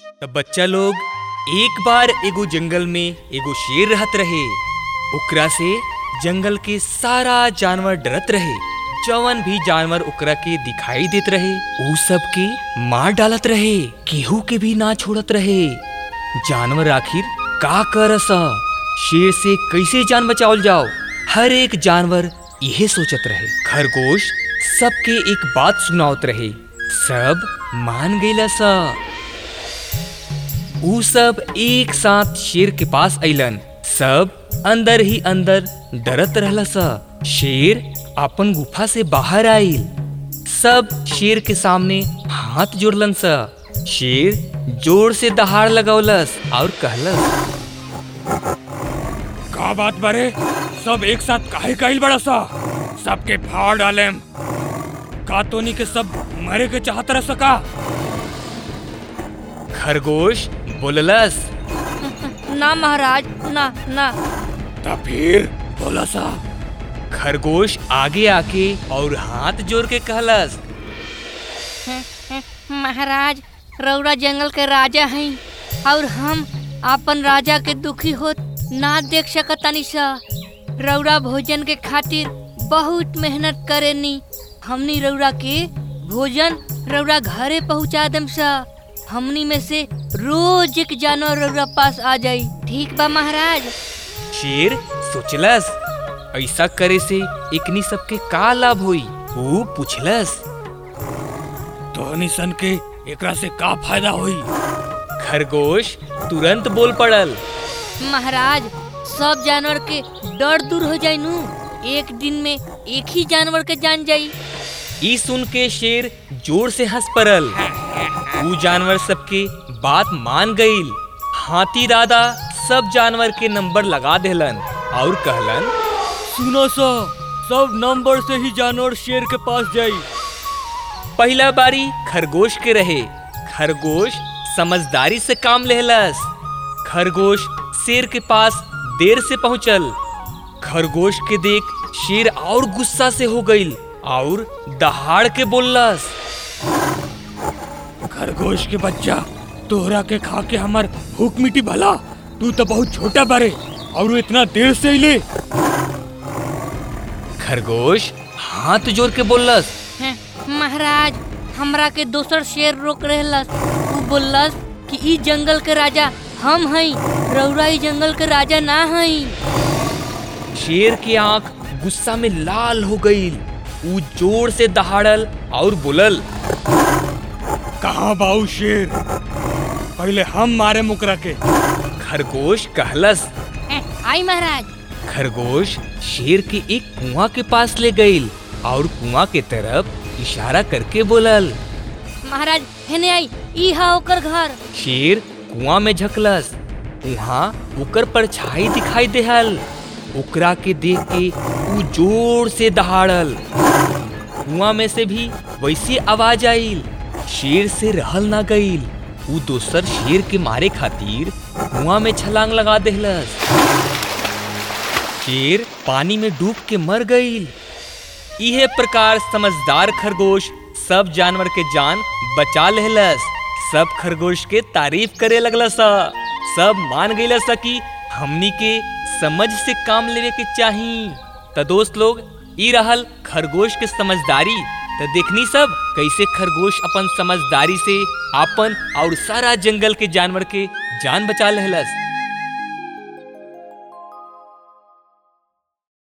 त बच्चा लोग एक बार एगो जंगल में एगो शेर रहत रहे। ओकरा से जंगल के सारा जानवर डरत रहे। जवन भी जानवर ओकरा के दिखाई देत रहे ऊ सब के मार डालत रहे, केहू के भी ना छोड़त रहे। जानवर आखिर का करस? शेर से कैसे जान बचावल जाओ? हर एक जानवर यही सोचत रहे। खरगोश सबके एक बात सुनावत रहे, सब मान गईला सा ऊ सब एक साथ शेर के पास अइलन। सब अंदर ही अंदर डरत रहला सा। शेर अपन गुफा से बाहर आइल। सब शेर के सामने हाथ जोड़लन सा। शेर ज़ोर से दहाड़ लगौलस और कहलस, का बात बारे? सब एक साथ काहे काइल बड़ा सा? सबके फाड़ डालेम। का तोनी के सब मरे के चाहत रह सका? खरगोश बोललस। ना महाराज ना ना। ता फिर बोला सा। खरगोश आगे आके और हाथ जोड़ के कहलस। महाराज रौरा जंगल के राजा हैं और हम अपन राजा के दुखी होत ना देख सकतानी सा। रौरा भोजन के खातिर बहुत मेहनत करेनी। हमनी रौरा के भोजन रौरा घरे पहुँचा दम सा। हमनी में से रोज एक जानवर रौरा पास आ जाई। ठीक बा महाराज? शेर सोचलस? ऐसा करे से एकनी सबके का लाभ होई? वो पूछलस। तोहनी सन के एकरा से का फ़ायदा होई? खरगोश तुरंत बोल पड़ल। महाराज सब जानवर के डर दूर हो जाई नू। एक दिन में एक ही जानवर के जान जाई। ई सुन के शेर ज़ोर से हंस पड़ल। ऊ जानवर सबके बात मान गईल। हाथी दादा सब जानवर के नंबर लगा देलन और कहलन, सुनो सो, सब नंबर से ही जानवर शेर के पास जाई। पहला बारी खरगोश के रहे। खरगोश समझदारी से काम लेहलस। खरगोश शेर के पास देर से पहुंचल। खरगोश के देख शेर और गुस्सा से हो गई और दहाड़ के बोललस खरगोश के बच्चा तोहरा के खा के हमर भूख मिटी भला। तू तो बहुत छोटा बारे और इतना देर से ले खरगोश हाथ जोड़ के बोललस। हैं, महाराज हमरा के दोसर शेर रोक रहलस। ऊ बोललस कि ई जंगल के राजा हम हई रौरा ई जंगल के राजा ना हई। शेर की आँख गुस्सा में लाल हो गईल ऊ ज़ोर से दहाड़ल और बोलल कहाँ बाऊ शेर पहले हम मारे मुकरा के खरगोश कहलस। आई महाराज। खरगोश शेर के एक कुआँ के पास ले गईल और कुआँ के तरफ़ इशारा करके बोलल महाराज हेने आई ई हा ओकर घर। शेर कुआँ में झकलस। वहाँ ओकर परछाई दिखाई देहल। ओकरा के देख के ऊ ज़ोर से दहाड़ल। कुआँ में से भी वैसी आवाज़ आईल शेर से रहल ना गईल ऊ दोसर शेर के मारे खातिर कुआँ में छलांग लगा देहलस। शेर पानी में डूब के मर गईल इहे प्रकार समझदार खरगोश सब जानवर के जान बचा लेहलस। सब खरगोश के तारीफ़ करे लगलस। सब मान गईलस कि हमनी के समझ से काम लेवे के चाही। त दोस्त लोग, ई रहल खरगोश के समझदारी त देखनी सब, कैसे खरगोश अपन समझदारी से अपन और सारा जंगल के जानवर के जान बचा लेहलस।